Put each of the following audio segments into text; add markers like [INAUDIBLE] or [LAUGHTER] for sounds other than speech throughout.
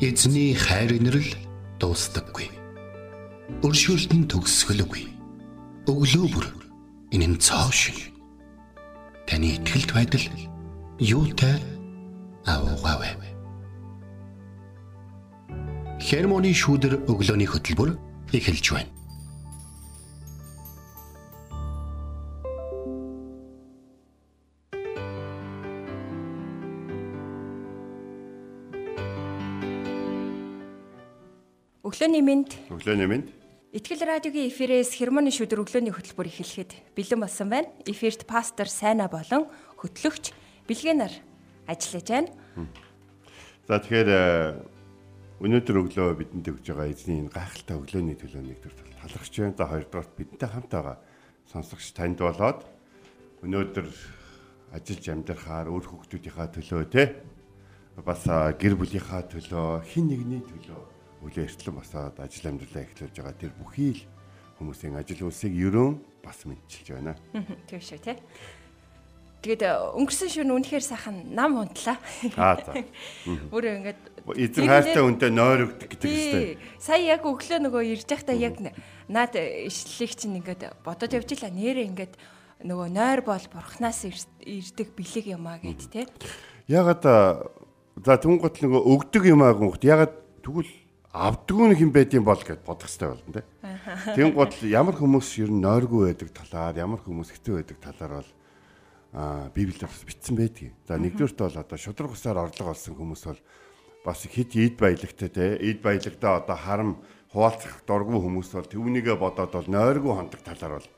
Эзний хайр инрэл дуустдаггүй. Өршөөлт нь төгсгөлгүй. Өглөө бүр энэ нь цоо шиг. Таны ихтгэлд байдал юутай аавгаавэ. Хермоны шүүдэр өглөөний хөтөлбөр эхэлж байна. Өглөөний мэнд Өглөөний мэнд. Итгэл радиогийн эфирээс хермоны шүдэр өглөөний хөтөлбөр эхлэхэд бэлэн болсон байна. Эфирт пастор Сайна болон хөтлөгч Билгэнаар ажиллаж байна. За тэгэхээр э, өнөөдөр өглөө бидэнд өгж байгаа эзний энэ гайхалтай өглөөний төлөөний төр талархж байна. За хоёрдугаар бидэнтэй хамт байгаа сонсогч танд болоод өнөөдөр ажиллаж амьдрахаар өөр хүүхдүүдийнхаа төлөө те бас а, гэр бүлийнхаа төлөө хин нэгний төлөө үлээ эртлэн босоод ажил амьдралаа эхлүүлж байгаа тэр бүхий л хүмүүсийн ажил үйлсийг ерөн бас мэдчилж байна. Тийм шүү те. Тэгээд э, өнгөрсөн шөнө үнэхээр сайхан нам унтлаа. Аа за. [LAUGHS] Өөрөө ингээд Эзэн хайртай үнтэй нойрогдох гэдэг Тий. Сая яг өглөө нөгөө ирж байхдаа яг наад ишлэлийг чинь ингээд бодоод явж илаа нэрээ ингээд нөгөө нойр бол бурхнаас ирдэг бэлэг юм аа гэд те. Ягаад а, за түн гот нөгөө өгдөг юм аа гүнхт ягаад тэгвэл авдгүй нэг юм байд юм бол гэд бодох хэрэгтэй болно. Тэгэн гот ямар хүмүүс ер нь нойргүй байдаг талаар ямар хүмүүс хэцүү байдаг талаар бол а библиэр бас бичсэн байдгийг. За нэгдүгürt бол одоо шудраг усаар орлого олсон хүмүүс бол бас хит эд баялагтай те эд баялагтаа одоо харам хуваалцах дурггүй хүмүүс бол түүнийгээ бодоод бол нойргүй хондог талаар бол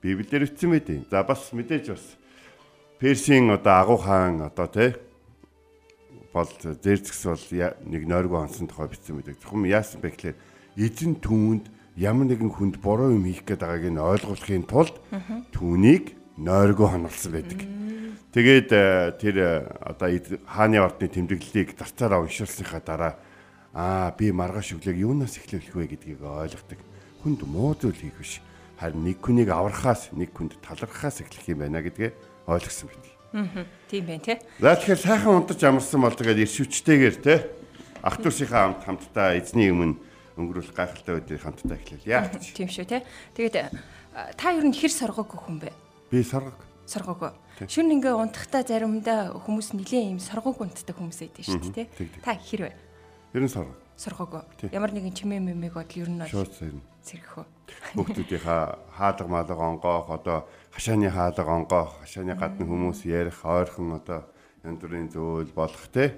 библиэр бичсэн байдیں۔ За бас мэдээж бас Персийн одоо агуу хаан одоо те бол зэрцгс бол нэг нойргүй онсон тухай бичсэн байдаг. Зөвхөн яасан бэ гэхээр эзэн түүнд ямар нэгэн хүнд буруу юм хийх гээд байгааг нь ойлгуулахын тулд түүнийг нойргүй хонолсон байдаг. Тэгээд э, тэр э, одоо хааны ордны тэмдэглэлийг зарцаараа уншуулсныхаа дараа аа би маргааш өглөөг юунаас эхлүүлэх вэ гэдгийг ойлгодог. Хүнд муу зүйл хийх биш. Харин нэг хүнийг аврахаас нэг хүнд талархахаас эхлэх юм байна гэдгээ ойлгосон байдаг. Аа. Тийм байх тий. За тэгэхээр сайхан унтаж амарсан бол тэгээд иршвчтэйгээр те ах トゥ усийнхаа хамт хамтдаа эзний өмнө өнгөрүүлэх гайхалтай өдрийг хамтдаа эхлэв. Яа. Тийм шүү те. Тэгээд та ер нь хэр соргоогүй хүн бэ? Би соргог. Соргоогүй. Шүн ингээ унтахтаа заримдаа хүмүүс нилээн юм соргоог унтдаг хүмүүс байдаг шүү дээ тий. Та хэр вэ? Ер нь соргог. Соргоогүй. Ямар нэгэн чимээ мэмэг бодол ер нь шууд сэрнэ. Сэрхүү. Хүүхдүүдийнхаа хаалга маалга онгоох одоо хашааны хаалга онгоох хашааны гадна хүмүүс ярих ойрхон одоо янз бүрийн зүйл болох те.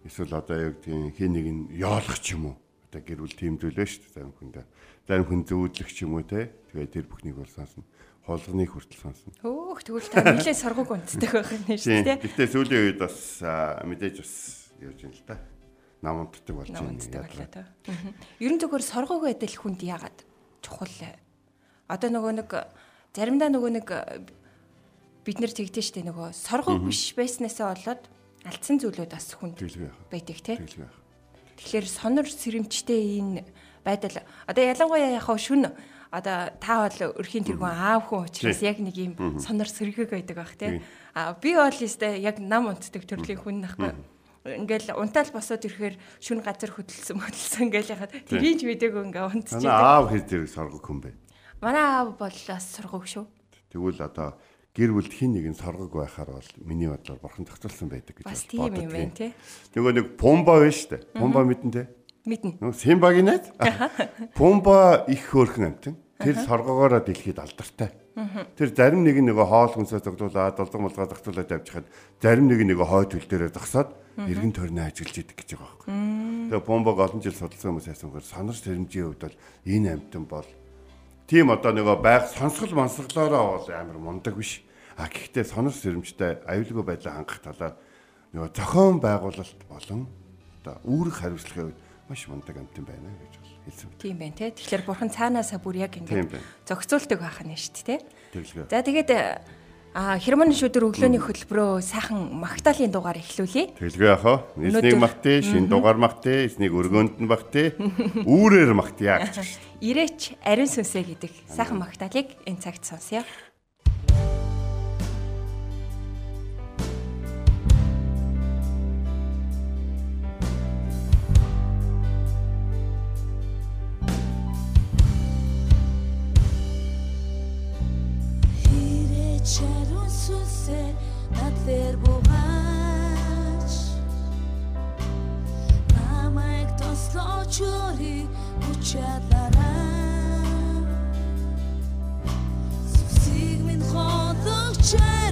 Эсвэл одоо яг тийм хин нэг нь яолох ч юм уу. Одоо гэр бүл тэмдэглээ шүү дээ зарим хүндээ. Зарим хүн зөөдлөх ч юм уу те. Тэгээ тэр бүхнийг бол сонсно холгоныг хүртэл сонсно. Хөөх тэгвэл та нилээ соргог үндэстэй байх юм шүү дээ. Гэтэ сүүлийн үед бас мэдээж бас явж байна л та нам унтдаг болж байна. Ер нь зөвхөн соргоог байдал хүнд яагаад чухал? Одоо нөгөө нэг заримдаа нөгөө нэг бид нэр тэгдэж штэ нөгөө соргоог биш байснасаа болоод алдсан зүйлүүд бас хүнд байдаг тий. Тэгэхээр сонор сэрэмжтэй энэ байдал одоо ялангуяа яг шүн одоо та бол өрхийн тэргүүн аав хүн учраас яг нэг юм сонор сэргэг байдаг бах тий. А би бол өстэй яг нам унтдаг төрлийн хүн нахгүй ингээл унтаал босоод ирэхээр шүн газар хөдөлсөн хөдөлсөн ингээл яхад тэрийг мэдээгүй ингээ унтчихээ. Манай аав хэр зэрэг соргог хүн бэ? Манай аав бол бас соргог шүү. Тэгвэл одоо гэр бүлд хин нэгэн соргог байхаар бол миний бодлоор бурхан тогтолцсон байдаг гэж бас тийм юм байна тий. Нөгөө нэг пумба байна шүү дээ. Пумба мэдэн тий. Мэднэ. Нөгөө Симбагийн найз. [LAUGHS] Пумба их хөөрхөн амтэн. Тэр соргогоороо дэлхийд алдартай. Тэр зарим нэг нь нөгөө хоол хүнсээ зогдуулаад, долдог молгоо зогтуулаад явчихад зарим нэг нь нөгөө хойд хөл дээрээ зогсоод эргэн тойрноо ажиглаж идэг гэж байгаа байхгүй. Тэгээ бомбог олон жил судалсан хүмүүс ясангаар санар сэрэмжийн хувьд бол энэ амтан бол тийм одоо нөгөө байг сонсгол мансглоороо бол амар мундаг биш. А гэхдээ сонор сэрэмжтэй аюулгүй байдлаа хангах талаар нөгөө зохион байгуулалт болон одоо үүрэг хариуцлагын хувьд маш мундаг амтан байна гэж хэлсэн. Тийм байна те. Тэгэхээр бурхан цаанаасаа бүр яг ингэ зохицуулдаг байх нь шүү дээ те. За тэгээд А хермоны шүдэр өглөөний хөтөлбөрөө сайхан магтаалын дугаар эхлүүлье. Тэглэгээ яхаа. Эснийг магтъя, шин дугаар магтъя, эснийг өргөнд нь магтъя, [LAUGHS] үүрээр магтъя гэж. [LAUGHS] Ирээч ариун сүнсэ гэдэг сайхан магтаалыг энэ цагт сонсъё. Сүнсээ над дээр бугаач намайг тослооч өрий хүчээлараа сүсийг минь хоолойч аруу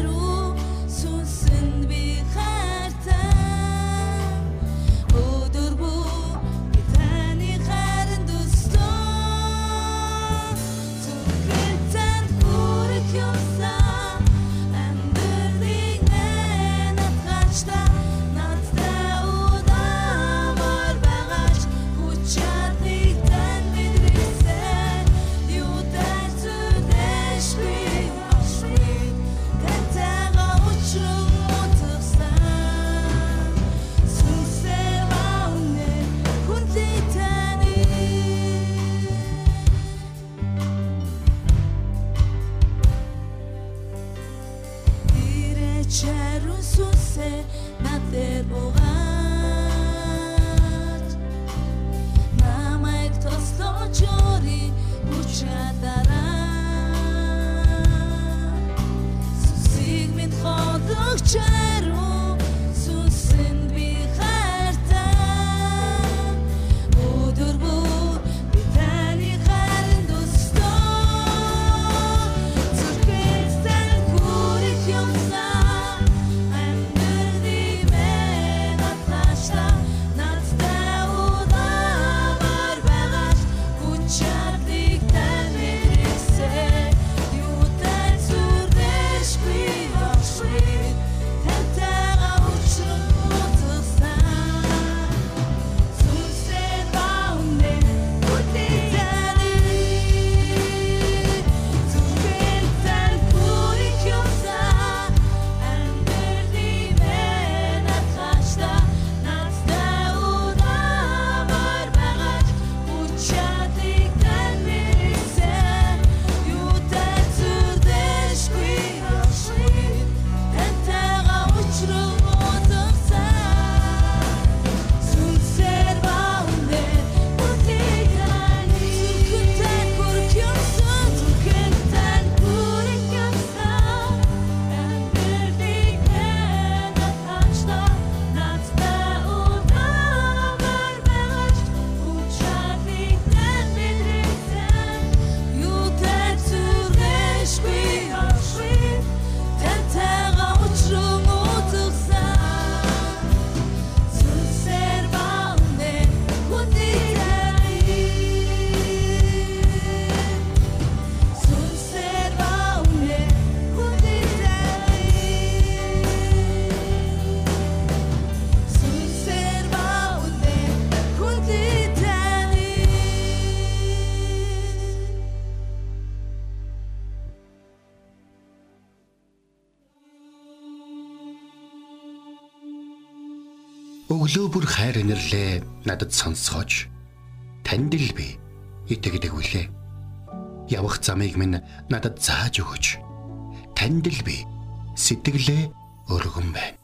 Өглөө бүр хайр инэрлээ надад сонсгооч. Танд л би итгэдэг үлээ. Явах замыг минь надад зааж өгөөч. Танд л би сэтгэлээ өргөн байна.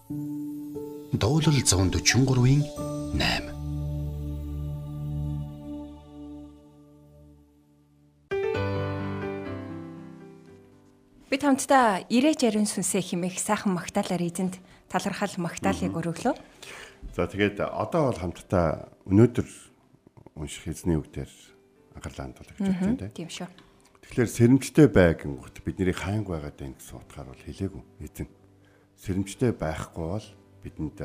Дуулал 143-ийн 8 Бид хамтдаа ирээч ариун сүнсээ химэх сайхан магтаалаар эзэнд талархал магтаалыг өргөлөө. За тэгээд одоо бол хамтдаа өнөөдөр унших эзний үгдээр анхаарлаа хандуулах гэж байна тийм. Тийм шүү. Тэгэхээр сэрэмжтэй бай гингут бидний хаанг байгаад байна гэсэн утгаар бол хэлээгүй эзэн. Сэрэмжтэй байхгүй бол бидэнд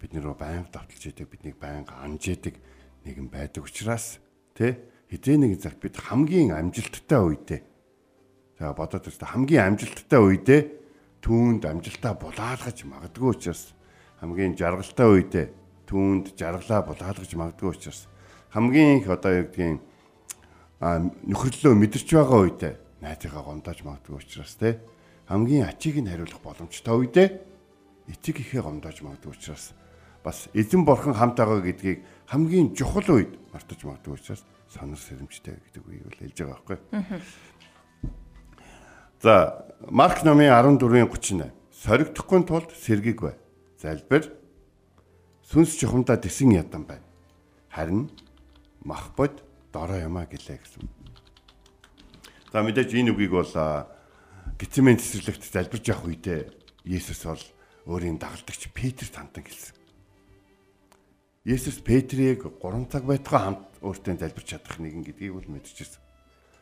бидний рүү байнга давталж идэг, биднийг байнга анж идэг нэгэн байдаг учраас тэ хэзээ нэгэн цагт бид хамгийн амжилттай үедээ за бодоод үзтээ хамгийн амжилттай үедээ түүнд амжилтаа булаалгаж магадгүй учраас хамгийн жаргалтай үедээ түүнд жаргалаа булаалгаж магадгүй учраас хамгийн их одоо юу гэдгийг а нөхөрлөлөө мэдэрч байгаа үедээ найзыгаа гомдоож магадгүй учраас те хамгийн ачийг нь хариулах боломжтой үедээ эцэг ихээ гомдоож магадгүй учраас бас эзэн борхон хамт байгаа гэдгийг хамгийн чухал үед мартаж магадгүй учраас сонор сэрэмжтэй гэдэг үгийг бол хэлж байгаа байхгүй. За Марк номын 14-ийн 38 соригдохгүй тулд сэргэг бай. Залбир сүнс чухамдаа тэсэн ядан байна. Харин мах бод дорой юмаа гэлээ гэсэн. За мэдээж энэ үгийг бол Гицмэн цэцэрлэгт залбирж явах үедээ Есүс бол өөрийн дагалдагч Петрт хандан хэлсэн. Есүс Петрийг 3 цаг байтугай хамт өөртөө залбирч чадах нэгэн гэдгийг бол мэдчихсэн.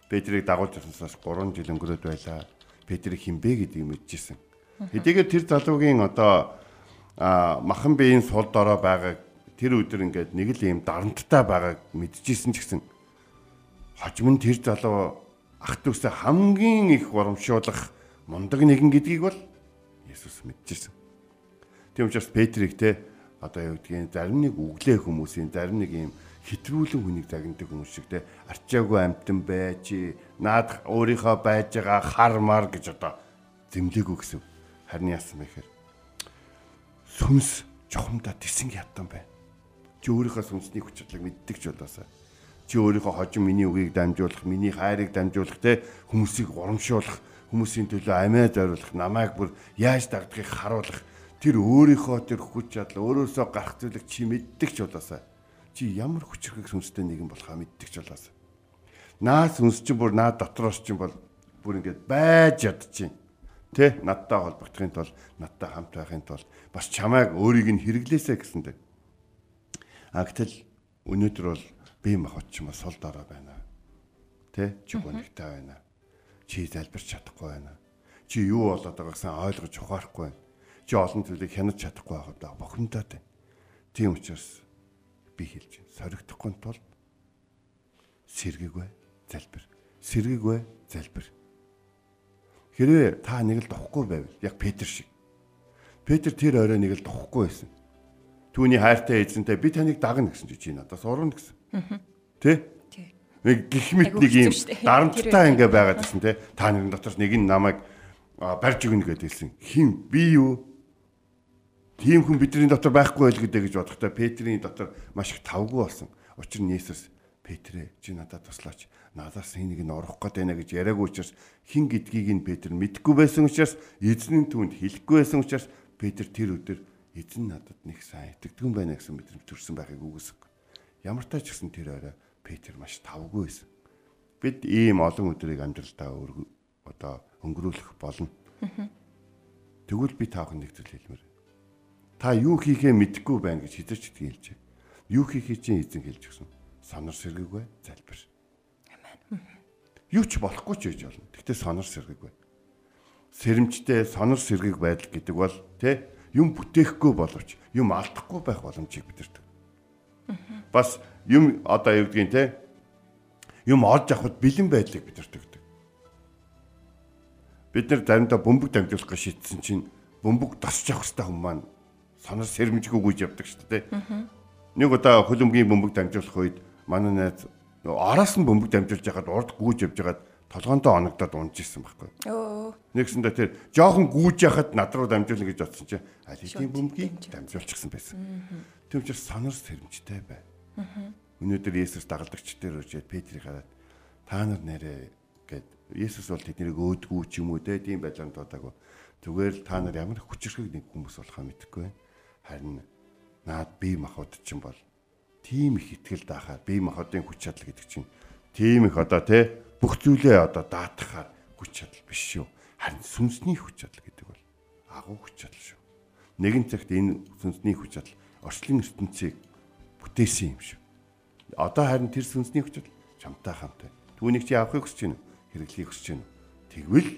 Петрийг дагуулж явснаас 3 жил өнгөрөөд байлаа. Петрийг хинбэ гэдгийг мэдчихсэн. Хэдийгээр тэр залуугийн одоо а махан биеийн сул дорой байгааг тэр өдөр ингээд нэг л юм дарамттай байгааг мэдчихсэн ч гэсэн хожим нь тэр залуу ах дүүсээ хамгийн их урамшуулах мундаг нэгэн гэдгийг бол Есүс мэдчихсэн. Тийм учраас Петрийг те одоо юу гэдгийг зарим нэг үглээ хүмүүсийн зарим нэг юм хитрүүлэн хүнийг загнадаг хүмүүс шиг те арчаагүй амтан бай чи наад өөрийнхөө байж байгаа хар мар гэж одоо зэмлээгүй гэсэн. Харин яасан бэ гэхээр сүнс чухамдаа тэсэнг ядсан бай. Чи өөрийнхөө сүнсний хүч чадлыг мэддэг ч болоосаа. Чи өөрийнхөө хожим миний үгийг дамжуулах, миний хайрыг дамжуулах те хүмүүсийг урамшуулах, хүмүүсийн төлөө амиа зориулах, намайг бүр яаж дагдахыг харуулах тэр өөрийнхөө тэр хүч чадал өөрөөсөө гарах зүйлийг чи мэддэг ч болоосаа. Чи ямар хүчрхэг сүнстэй нэгэн болохоо мэддэг ч болоосаа. Наа сүнс чи бүр наа дотроос чи бол бүр ингэж байж ядчих Тэ надтай холбогдохын тулд надтай хамт байхын тулд бас чамайг өөрийг нь хэрэглээсэ гэсэндээ. А гэтэл өнөөдөр бол би махад ч юм уу сул дараа байна. Тэ чи гонигтай байна. Чи залбирч чадахгүй байна. Чи юу болоод байгааг сан ойлгож ухаарахгүй байна. Чи олон зүйлийг хянаж чадахгүй байгаад бохомдоод байна. Тийм учраас би хэлж байна. Соригдохгүй тулд сэргийгвэ залбир. Сэргийгвэ залбир Хэрвээ та нэг л духгүй байвал яг Петр шиг. Петр тэр орой нэг л духгүй байсан. Түүний хайртай эзэнтэй би таныг дагна гэсэн чи чи надаас урна гэсэн. Тэ? Нэг гих мэт нэг юм дарамттай ингээ байгаад гэсэн тэ. Та нэгэн дотор нэг нь намайг барьж өгнө гэдээсэн. Хин би юу? Тийм хүн бидний дотор байхгүй байл гэдэг гэж бодохдоо Петрийн дотор маш их тавгүй болсон. Учир нь Есүс Петрэ чи надад туслаач. Надаас энийг нь орох гээд байна гэж яриаггүй учраас хин гэдгийг нь Петр мэдгүй байсан учраас эзний түнд хэлэхгүй байсан учраас Петр тэр өдөр эзэн надад нэг сайн итгэдэггүй байна гэсэн мэдрэмж төрсэн байхыг үгүйсэг. Ямар ч ч гэсэн тэр орой Петр маш тавгүй байсан. Бид ийм олон өдрийг амьдралдаа одоо өнгөрүүлэх болно. Тэгвэл би таах нэг зүйл хэлмээр. Та юу хийхээ мэдэхгүй байна гэж хэзээ ч хэлж. Юу хийхээ чинь эзэн хэлж өгсөн сонор сэргэггүй залбир. Юу ч болохгүй ч гэж болно. Гэхдээ сонор сэргэггүй. Сэрэмжтэй сонор сэргийг байдал гэдэг бол тэ юм бүтээхгүй боловч юм алдахгүй байх боломжийг бидэрдэг. Бас юм одоо юу гэдгийг те юм олж авахд бэлэн байдлыг бидэрдэг. Бид нар заримдаа бөмбөг дамжуулах гэж шийдсэн чинь бөмбөг тосч явах хэрэгтэй хүмүүс маань сонор сэрэмжгүй гүйж явдаг шүү дээ. Нэг удаа хөлөмгийн бөмбөг дамжуулах үед манай найз араас нь бөмбөг дамжуулж яхад урд гүйж явж байгаад толгоондоо оногдоод унж исэн байхгүй. Өө. Нэгсэндээ тэр жоохон гүйж яхад над руу дамжуулна гэж бодсон чинь аль хэдийн бөмбөгийг дамжуулчихсан байсан. Тийм учраас сонор сэрэмжтэй бай. Өнөөдөр Есүс дагалдагч дээр үржээд Петрийг хараад та нар нэрээ гэд Есүс бол тэднийг өөдгүү ч юм уу те тийм байдлаар дуудаагүй. Зүгээр л та нар ямар хүчрхэг нэг хүмүүс болохоо мэдэхгүй байна. Харин наад би махбод чинь бол тийм их ихтгэл даахаар бие махбодын хүч чадал гэдэг чинь тийм их одоо тий бүх зүйлээ одоо даатахаар хүч чадал биш шүү. Харин сүнсний хүч чадал гэдэг бол агуу хүч чадал шүү. Нэгэн цагт энэ сүнсний хүч чадал орчлон ертөнцийг бүтээсэн юм шүү. Одоо харин тэр сүнсний хүч чадал чамтай хамтай. Түүнийг чи авахыг хүсэж байна. Хэрэглэхийг хүсэж байна. Тэгвэл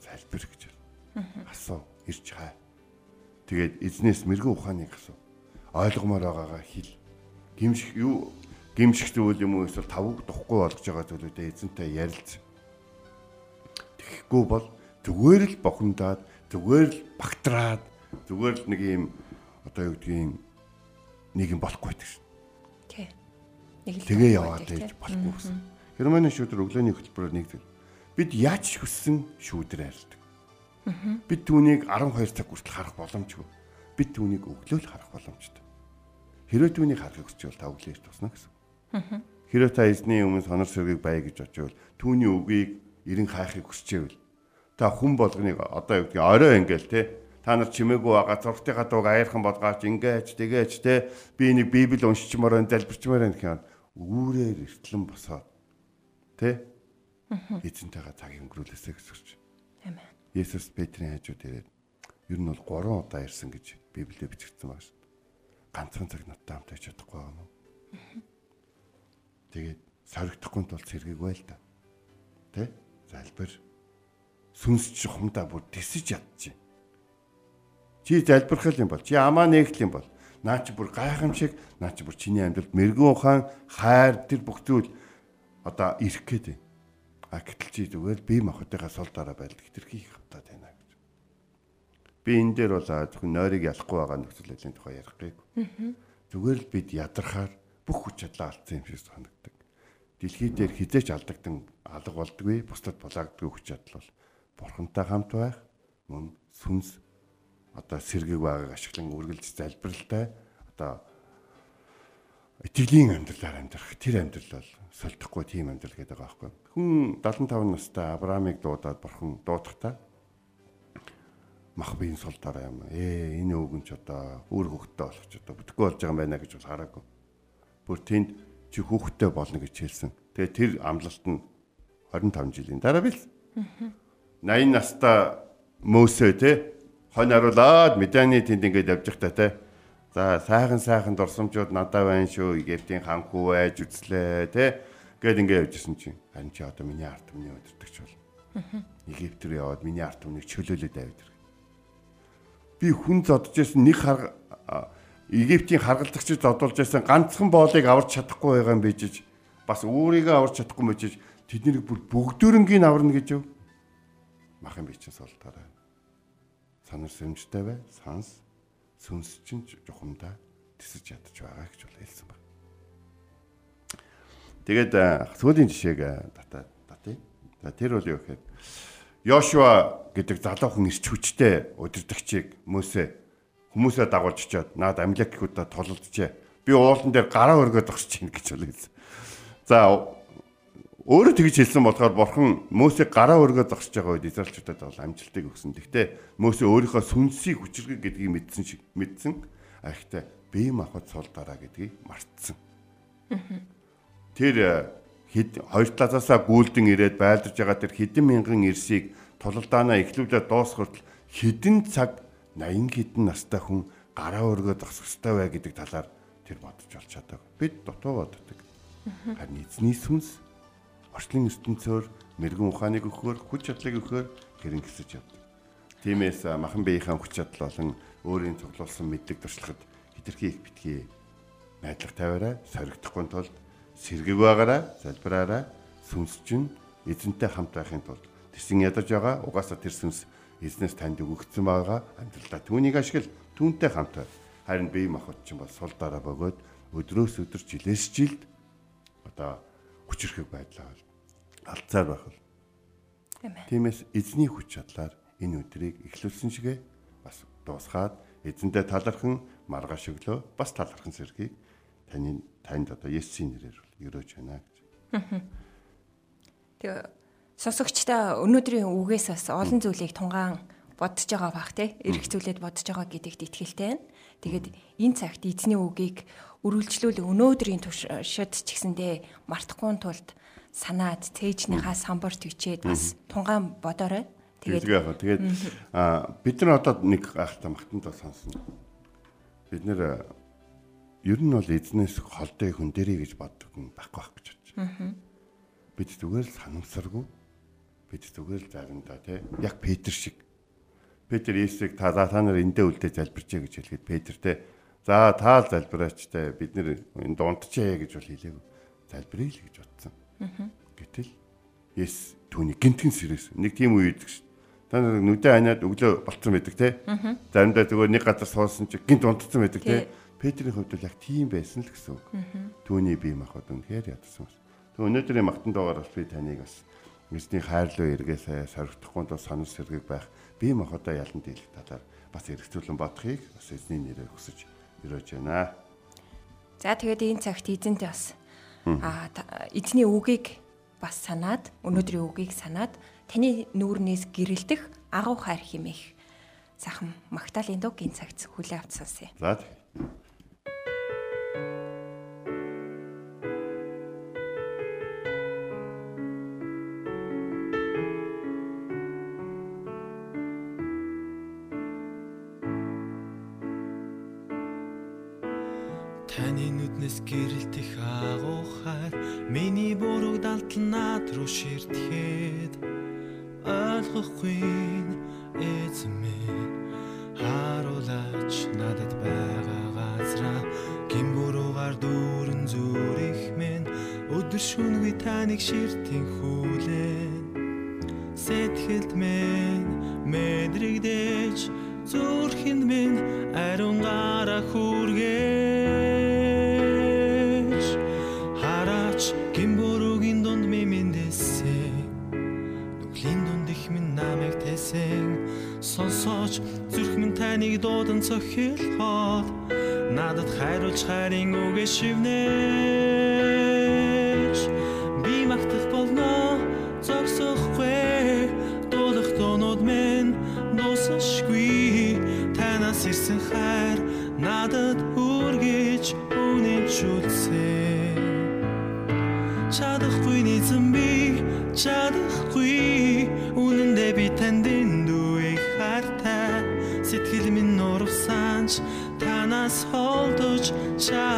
залбир гэж байна. Асуу, ирж хаа. Тэгээд эзнээс мэрэгэн ухааныг асуу. Ойлгомоор байгаагаа хэл гимших юу гимших зүйл юм уу эсвэл тавг духгүй болгож байгаа зүйлүүдээ эзэнтэй ярилц. Тэгэхгүй бол зүгээр л бохомдаад зүгээр л багтраад зүгээр л нэг юм одоо юу гэдгийг нэг юм болохгүй гэдэг шин. Тий. Нэг л Тэгээ яваад байж болохгүй гэсэн. Германы шүүдэр өглөөний хөтөлбөрөөр нэг зүйл. Бид яаж хүссэн шүүдэр арилдаг. Бид түүнийг 12 цаг хүртэл харах боломжгүй. Бид түүнийг өглөө л харах боломжтой. Хэрвээ түүнийг харахыг хүсч бол та өглөөж тусна гэсэн. Хэрвээ та эзний өмнө сонор сэргийг бая гэж очивол түүний үгийг эрен хайхыг хүсчээвэл та хүн болгоныг одоо юу гэдгийг орой ингээл те та нар чимээгүй байгаа зургтынхаа дууг аярхан болгооч ingээж тэгээж те би нэг библ уншичмаар энэ залбирчмаар байх юм үүрээр эртлэн босоод те эзэнтэйгээ цаг өнгөрүүлээсэй гэж. Амен. Есүс Петрийн хажууд ирээд ер нь бол 3 удаа ирсэн гэж Библиэд бичигдсэн байна. Ганцхан цаг надтай хамт байж чадахгүй юм уу? Тэгээд соригдохгүй тул сэргийгвэ л да. Тэ? Залбир. Сүнсч хумдаа бүр тисэж ядчих. Чи залбирхал юм бол чи амаа нээгэл юм бол наа чи бүр гайхамшиг наа чи бүр чиний амьдралд мэрэгэн ухаан хайр тэр бүх зүйл одоо ирэх гээд байна. А гэтэл чи зүгээр бие махбодынхаа сул дараа байдал хэтэрхий их хавтаад байна. Би энэ дээр бол зөвхөн нойрыг ялахгүй байгаа нөхцөл байдлын тухай ярих гээгүй. Зүгээр л бид ядархаар бүх хүч чадлаа алдсан юм шиг санагддаг. Дэлхий дээр хизээч алдагдан алга болдгүй, бусдад булаагддаг хүч чадал бол бурхантай хамт байх, мөн сүнс одоо сэргийг байгааг ашиглан үргэлж залбиралтай одоо итгэлийн амьдралаар амьдрах тэр амьдрал бол солихгүй тийм амьдрал гэдэг байгаа байхгүй. Хүн 75 настай Авраамыг дуудаад бурхан дуудахтаа мах биеийн сул дараа юм. Ээ энэ өвгөн ч одоо үр хөвгтөө болох ч одоо бүтэхгүй болж байгаа юм байна гэж бол хараагүй. Бүр тэнд чи хүүхдтэй болно гэж хэлсэн. Тэгээ тэр амлалт нь 25 жилийн дараа бил. 80 настай Мөсө те хонь харуулад меданы тэнд ингээд явж байхдаа те За сайхан сайхан дурсамжууд надад байна шүү. Египтийн хан хүү байж үзлээ те. Гэт ингээд явжсэн чинь харин чи одоо миний арт өмнө өдөртөгч бол. Египт рүү яваад миний арт өмнөг чөлөөлөд авид. Би хүн зодж байсан нэг хар Египтийн харгалзагчид зодолж байсан ганцхан боолыг аварч чадахгүй байгаа юм бижиж бас өөрийгөө аварч чадахгүй мөчиж тэднийг бүр бүгдөрөнгийн аварна гэж юу? Махан би чинь солтаарай. Санар сэмжтэй бай. Санс сүнс чинь жухамдаа тисэж ядаж байгаа гэж бол хэлсэн байна. Тэгээд сүүлийн жишээг татаад татъя. За тэр бол юу гэхээр Йошуа гэдэг залуу хүн ирч хүчтэй удирдагчийг Мөсө хүмүүсээ дагуулж чаад наад амлекчуудаа тололдчихэ. Би уулан дээр гараа өргөд огсож чинь гэж хэлсэн. За өөрөө тэгж хэлсэн болохоор бурхан Мөсийг гараа өргөд огсож байгаа үед Израильчуудад бол амжилтыг өгсөн. Гэхдээ Мөсө өөрийнхөө сүнсийг хүчрэг гэдгийг мэдсэн шиг мэдсэн. А ихтэй бие махбод сул дараа гэдгийг мартсан. Тэр хэд хоёр талаасаа гүйлдэн ирээд байлдаж байгаа тэр хэдэн мянган ирсийг тулалдаанаа эхлүүлээд дуусгартал хэдэн цаг 80 хэдэн настай хүн гараа өргөд зогсох ёстой бай гэдэг талаар тэр бодож олж чадаагүй. Бид дутуу боддог. Харин эзний сүнс орчлын ертөнцөөр мэрэгэн ухааныг өгөхөөр хүч чадлыг өгөхөөр хэрэн гисэж явдаг. Тиймээс махан биеийнхэн хүч чадал болон өөрийн цуглуулсан мэдлэг туршлагад хитрхи их битгий найдлага тавиараа соригдохгүй тулд сэргэг байгаараа залбираараа сүнс чинь эзэнтэй хамт байхын тулд. Тэрсэн ядаж байгаа угаасаа тэр сүнс эзнээс танд өгөгдсөн байгаа амьдралдаа түүнийг ашигла түүнтэй хамт харин бие махбод чинь бас сул дараа бөгөөд өдрөөс өдөр жилээс жилд одоо хүчрхэг байдлаа алцаар байх бол. Тиймээс эзний хүч чадлаар энэ өдрийг эхлүүлсэн шигэ бас дуусгаад эзэндээ талархан маргааш өглөө бас талархан сэргийг таны танд одоо Есүсийн нэрээр өрөөж байна гэж. Тэгээ сонсогчтой өнөөдрийн үгээс бас олон зүйлийг тунгаан бодож байгаа бах те эрэх зүйлээд бодож байгаа гэдэгт итгэлтэй байна. Тэгээд энэ цагт эзний үгийг үргэлжлүүл өнөөдрийн туршид ч гэсэндээ мартахгүй тулд санаад тээжнийхаа самбарт бичээд бас тунгаан бодоорой. Тэгээд Тэгээд бид нар одоо нэг ахта магтанд бол сонсно. Бид нэр ер нь бол эзнээс холдоо хүн дээрээ гэж боддог хүн байхгүй байх гэж байна. Бид зүгээр л санамсаргүй бид зүгээр л заримдаа тий яг Петр шиг Петр Есүсийг та та нар эндээ үлдээ залбирчээ гэж хэлгээд Петр те за та л залбираач те бид нэр энэ дундчээ гэж бол хэлээгүй залбирая л гэж бодсон. Гэтэл Есүс түүний гинтэн сэрээс нэг тийм үе үйдэг шүү. Та нар нүдэ ханиад өглөө болцсон байдаг те. Заримдаа зүгээр нэг газар суусан чи гинт унтцсан байдаг те. Петрийн хувьд бол яг тийм байсан л гэсэн үг. Түүний бие махбод үнэхээр ядсан. Тэг өнөөдрийн магтан дуугаар бас би таныг бас эзний хайрлуу эргээсээ соригдохгүй тул санал сэргийг байх бие махбодоо ялан дийлэх талаар бас эргцүүлэн бодохыг бас эзний нэрээр хүсэж өрөөж байна. за тэгээд энэ цагт эзэнтэй бас аа эзний үгийг бас санаад өнөөдрийн үгийг санаад таны нүүрнээс гэрэлтэх агуу хайр химэх сайхан магтаалын дуг энэ цагт хүлээ авч сонсъё. За тэг. Зүрхэнд минь ариун гараа хүргэж. Хараач гимбүрүүгийн дунд мимэндэсээ нүглийн дунд их минь намайг тэсэн сонсооч зүрх минь таныг дуудан цохилхоод. Надад хайруулж хайрын үгээ шивнэж чадахгүй. Үнэндээ би танд эндүэг хартай сэтгэл минь нурвсанч танаас холдож чадахгүй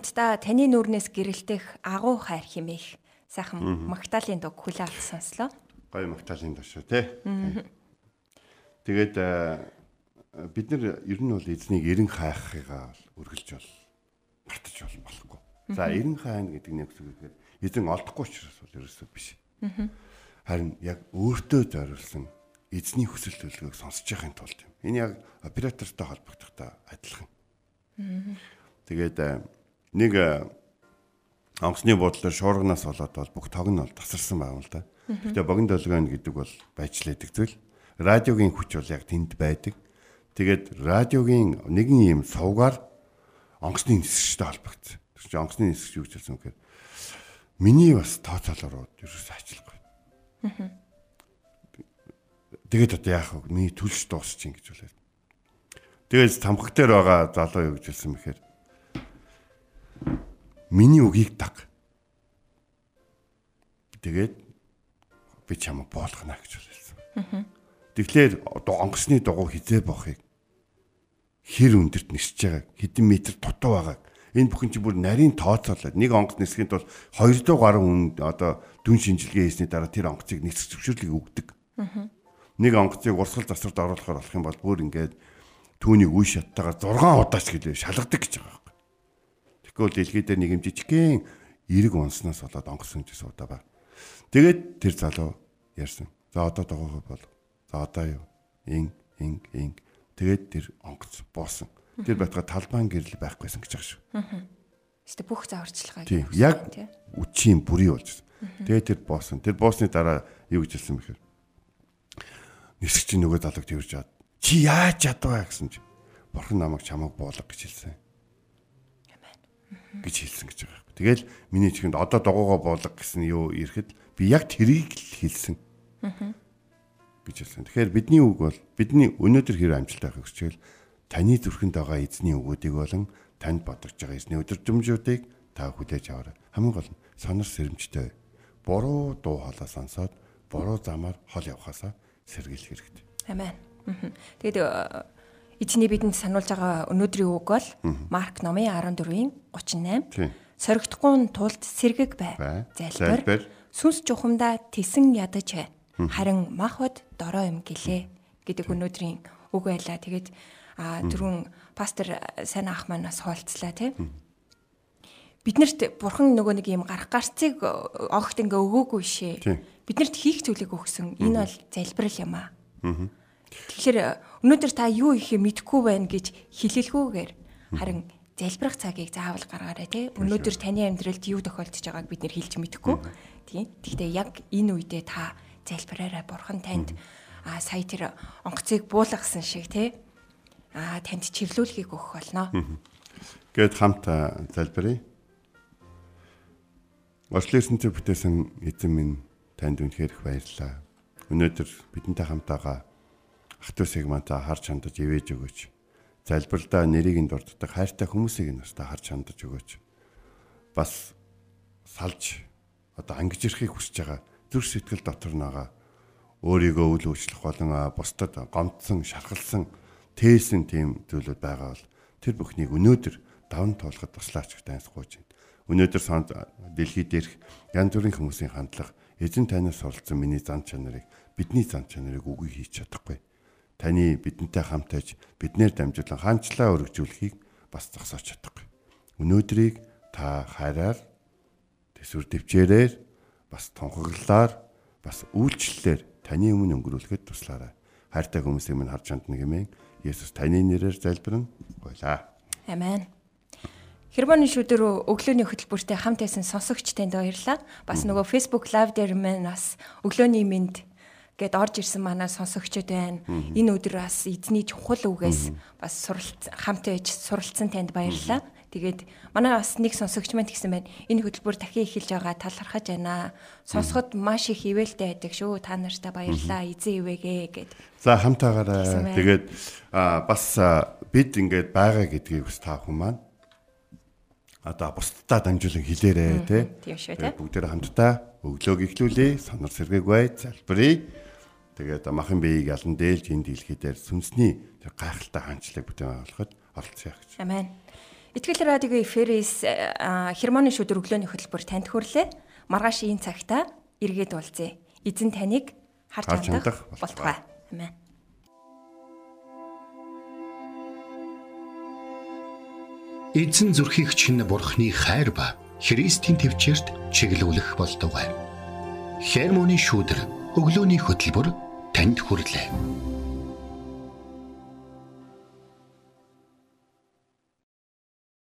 хамтдаа таны нүрнээс гэрэлтэх агуу хайр химээх сайхан магтаалын дуг хүлээ авч сонслоо. Гой магтаалын дашаа тий. Тэгээд э, бид нар ер нь бол эзнийг эрен хайхыгаа бол үргэлж бол мартаж бол болохгүй. За эрен хайна гэдэг нэг үг гэхээр эзэн олдохгүй учраас бол ерөөсөө биш. Харин яг өөртөө зориулсан эзний хүсэл төлөвлөгөөг сонсож яхахын тулд юм. Энэ яг оператортой холбогдохтой адилхан. Тэгээд э, нэг э, онгоцны буудлаар шуурганаас болоод бол бүх тог нь бол тасарсан байна л да. Гэхдээ богино долгион гэдэг бол байчлаадаг зүйл. Радиогийн хүч бол яг тэнд байдаг. Тэгээд радиогийн нэгэн юм сувгаар онгоцны нисгчтэй холбогдсон. Тэр чинь онгоцны нисгч юу гэж хэлсэн гэхээр миний бас тооцоолоор ерөөсөө ажиллахгүй. Тэгээд одоо яах вэ? Миний төлш дуусчих гэж үлээ. Тэгээд тамхаг дээр байгаа залуу юу гэж хэлсэн бэхээр миний үгийг даг. Тэгээд би чамайг боолгоно гэж хэлсэн. Тэгэхээр одоо онгоцны дугуй хизээ бохыг хэр өндөрт нисэж байгааг хэдэн метр дутуу байгааг энэ бүхэн чинь бүр нарийн тооцоолоод нэг онгоц нисгэхэд бол 200 гаруй хүн одоо дүн шинжилгээ хийсний дараа тэр онгоцыг нисгэх зөвшөөрлийг өгдөг. Нэг онгоцыг урсгал засварт оруулахаар болох юм бол бүр ингээд түүнийг үе шаттайгаар 6 удаач гэлээ шалгадаг гэж байгаа Тэгэхгүй дэлхий дээр нэг юм жижигхэн эрг унснаас болоод онгоц үнжи суудаа ба. Тэгээд тэр залуу ярьсан. За одоо догоогоо бол. За одоо юу? Ин ин ин тэгээд тэр онгоц боосон. Тэр байтга талбайн гэрэл байхгүйсэн гэж шүү. Гэтэ бүх зааварчилгааг Тийм. Яг үчийн бүрий болж. Тэгээд тэр боосон. Тэр боосны дараа юу гэж хэлсэн бэхээр нисгч нөгөө залууг тэрж чад. Чи яаж чадваа гэсэн чи. Бурхан намайг чамайг буулга гэж хэлсэн. Гэж хэлсэн гэж байгаа юм. Тэгэл миний чихэнд одоо догоогоо буулга гэсэн юу ирэхэд би яг тэрийг л хэлсэн. гэж хэлсэн. Тэгэхээр бидний үг бол бидний өнөөдөр хэр амжилттай байхыг хүсвэл таны зүрхэнд байгаа эзний үгүүдийг болон танд бодогдож байгаа эзний өдөржмжүүдийг та хүлээж аваарай. Хамгийн гол нь сонор сэрэмжтэй. Буруу дуу хоолой сонсоод буруу замаар хол явхаасаа сэргийлэх хэрэгтэй. Амен. Тэгээд эзний бидэнд сануулж байгаа өнөөдрийн үг бол Марк номын 14-ийн 38. Тийм. Соригдохгүй тулд сэргэг бай. Залбир. Сүнс чухамдаа тесэн ядаж бай. Харин махбод дорой юм гэлээ гэдэг өнөөдрийн үг байлаа. Тэгээд а түрүүн пастор сайн ах маань бас хуалцлаа тий. Биднэрт бурхан нөгөө нэг юм гарах гарцыг огт ингээ өгөөгүй шээ. Тийм. Биднэрт хийх зүйлийг өгсөн. Энэ бол залбирал юм аа. Тэгэхээр өнөөдөр та юу ихе мэдэхгүй байна гэж хэлэлгүйгээр харин залбирах цагийг заавал гаргаарай тий. Өнөөдөр таны амьдралд юу тохиолдож байгааг бид нэр хэлж мэдэхгүй. Тийм. Гэхдээ яг энэ үедээ та залбираарай. Бурхан танд аа сая тэр онгоцыг буулгасан шиг те аа танд чиглүүлгийг өгөх болно. Гэт хамт залбирая. Орчлын бүтээсэн эзэн минь танд үнэхээр их баярлалаа. Өнөөдөр бидэнтэй хамт байгаа ах トゥ усыг мanta харж хандаж ивэж өгөөч. Залбиралдаа нэрийг нь дурддаг хайртай хүмүүсийг нь настаа харж хандаж өгөөч. Бас салж одоо ангиж ирэхийг хүсэж байгаа зүрх сэтгэл дотор байгаа өөрийгөө үл өөрчлөх болон бусдад гомдсон, шархалсан, тээсэн тийм зүйлүүд байгаа бол тэр бүхнийг өнөөдөр давн тоолоход туслаач гэж дайсгууж байна. Өнөөдөр сонд дэлхий дээрх янз бүрийн хүмүүсийн хандлага эзэн танаас суралцсан миний зан чанарыг бидний зан чанарыг үгүй хийж чадахгүй. Таны бидэнтэй хамт байж биднээр дамжуулан хаанчлаа өргөжүүлэхийг бас зогсоож чадахгүй. Өнөөдрийг та хайраар төсвөр төвчээрээр бас тунхаглалаар бас үйлчлэлээр таны өмнө өнгөрүүлэхэд туслаарай. Хайртай хүмүүсийг минь харж хандна гэмээн Есүс таны нэрээр залбирна. Гойлаа. Амен. Хермоны шүдэр өглөөний хөтөлбөртэй хамт байсан сонсогч танд баярлалаа. Бас нөгөө Facebook live дээр мэн бас өглөөний мэд гэд орж ирсэн манай сонсогчд байна. Энэ өдөр бас эзний чухал үгээс бас суралц хамт байж суралцсан танд баярлалаа. Тэгээд манай бас нэг сонсогч маань тэгсэн байна. Энэ хөтөлбөр дахин эхэлж байгаа талархаж байна. Сонсоход маш их ивэлтэй байдаг шүү. Та нартай баярлалаа. Эзэн ивэгээ гэд. За хамтаагаараа байна. тэгээд бас бид ингээд байгаа гэдгийг бас та хүн маань одоо бусдад дамжуулан хэлээрээ тий. бүгдээр хамтдаа өглөөг эхлүүлээ. Сонор сэргээг бай, залбирая. Тэгээд махан биеийг ялан дээлж энэ дэлхий дээр сүнсний тэр гайхалтай хаанчлаг бүтээн байгуулахад оролцъё гэж. Амен. Итгэл радиогийн эфирээс а, хермоны шүдэр өглөөний хөтөлбөр танд хүрлээ. Маргааш ийм цагта эргээд уулзъя. Эзэн таныг харж хандах болтугай. Амен. Эзэн зүрхийг чинь бурхны хайр ба Христийн төвчөрт чиглүүлэх болтугай. Хермоны шүүдэр өглөөний хөтөлбөр танд хүрлээ.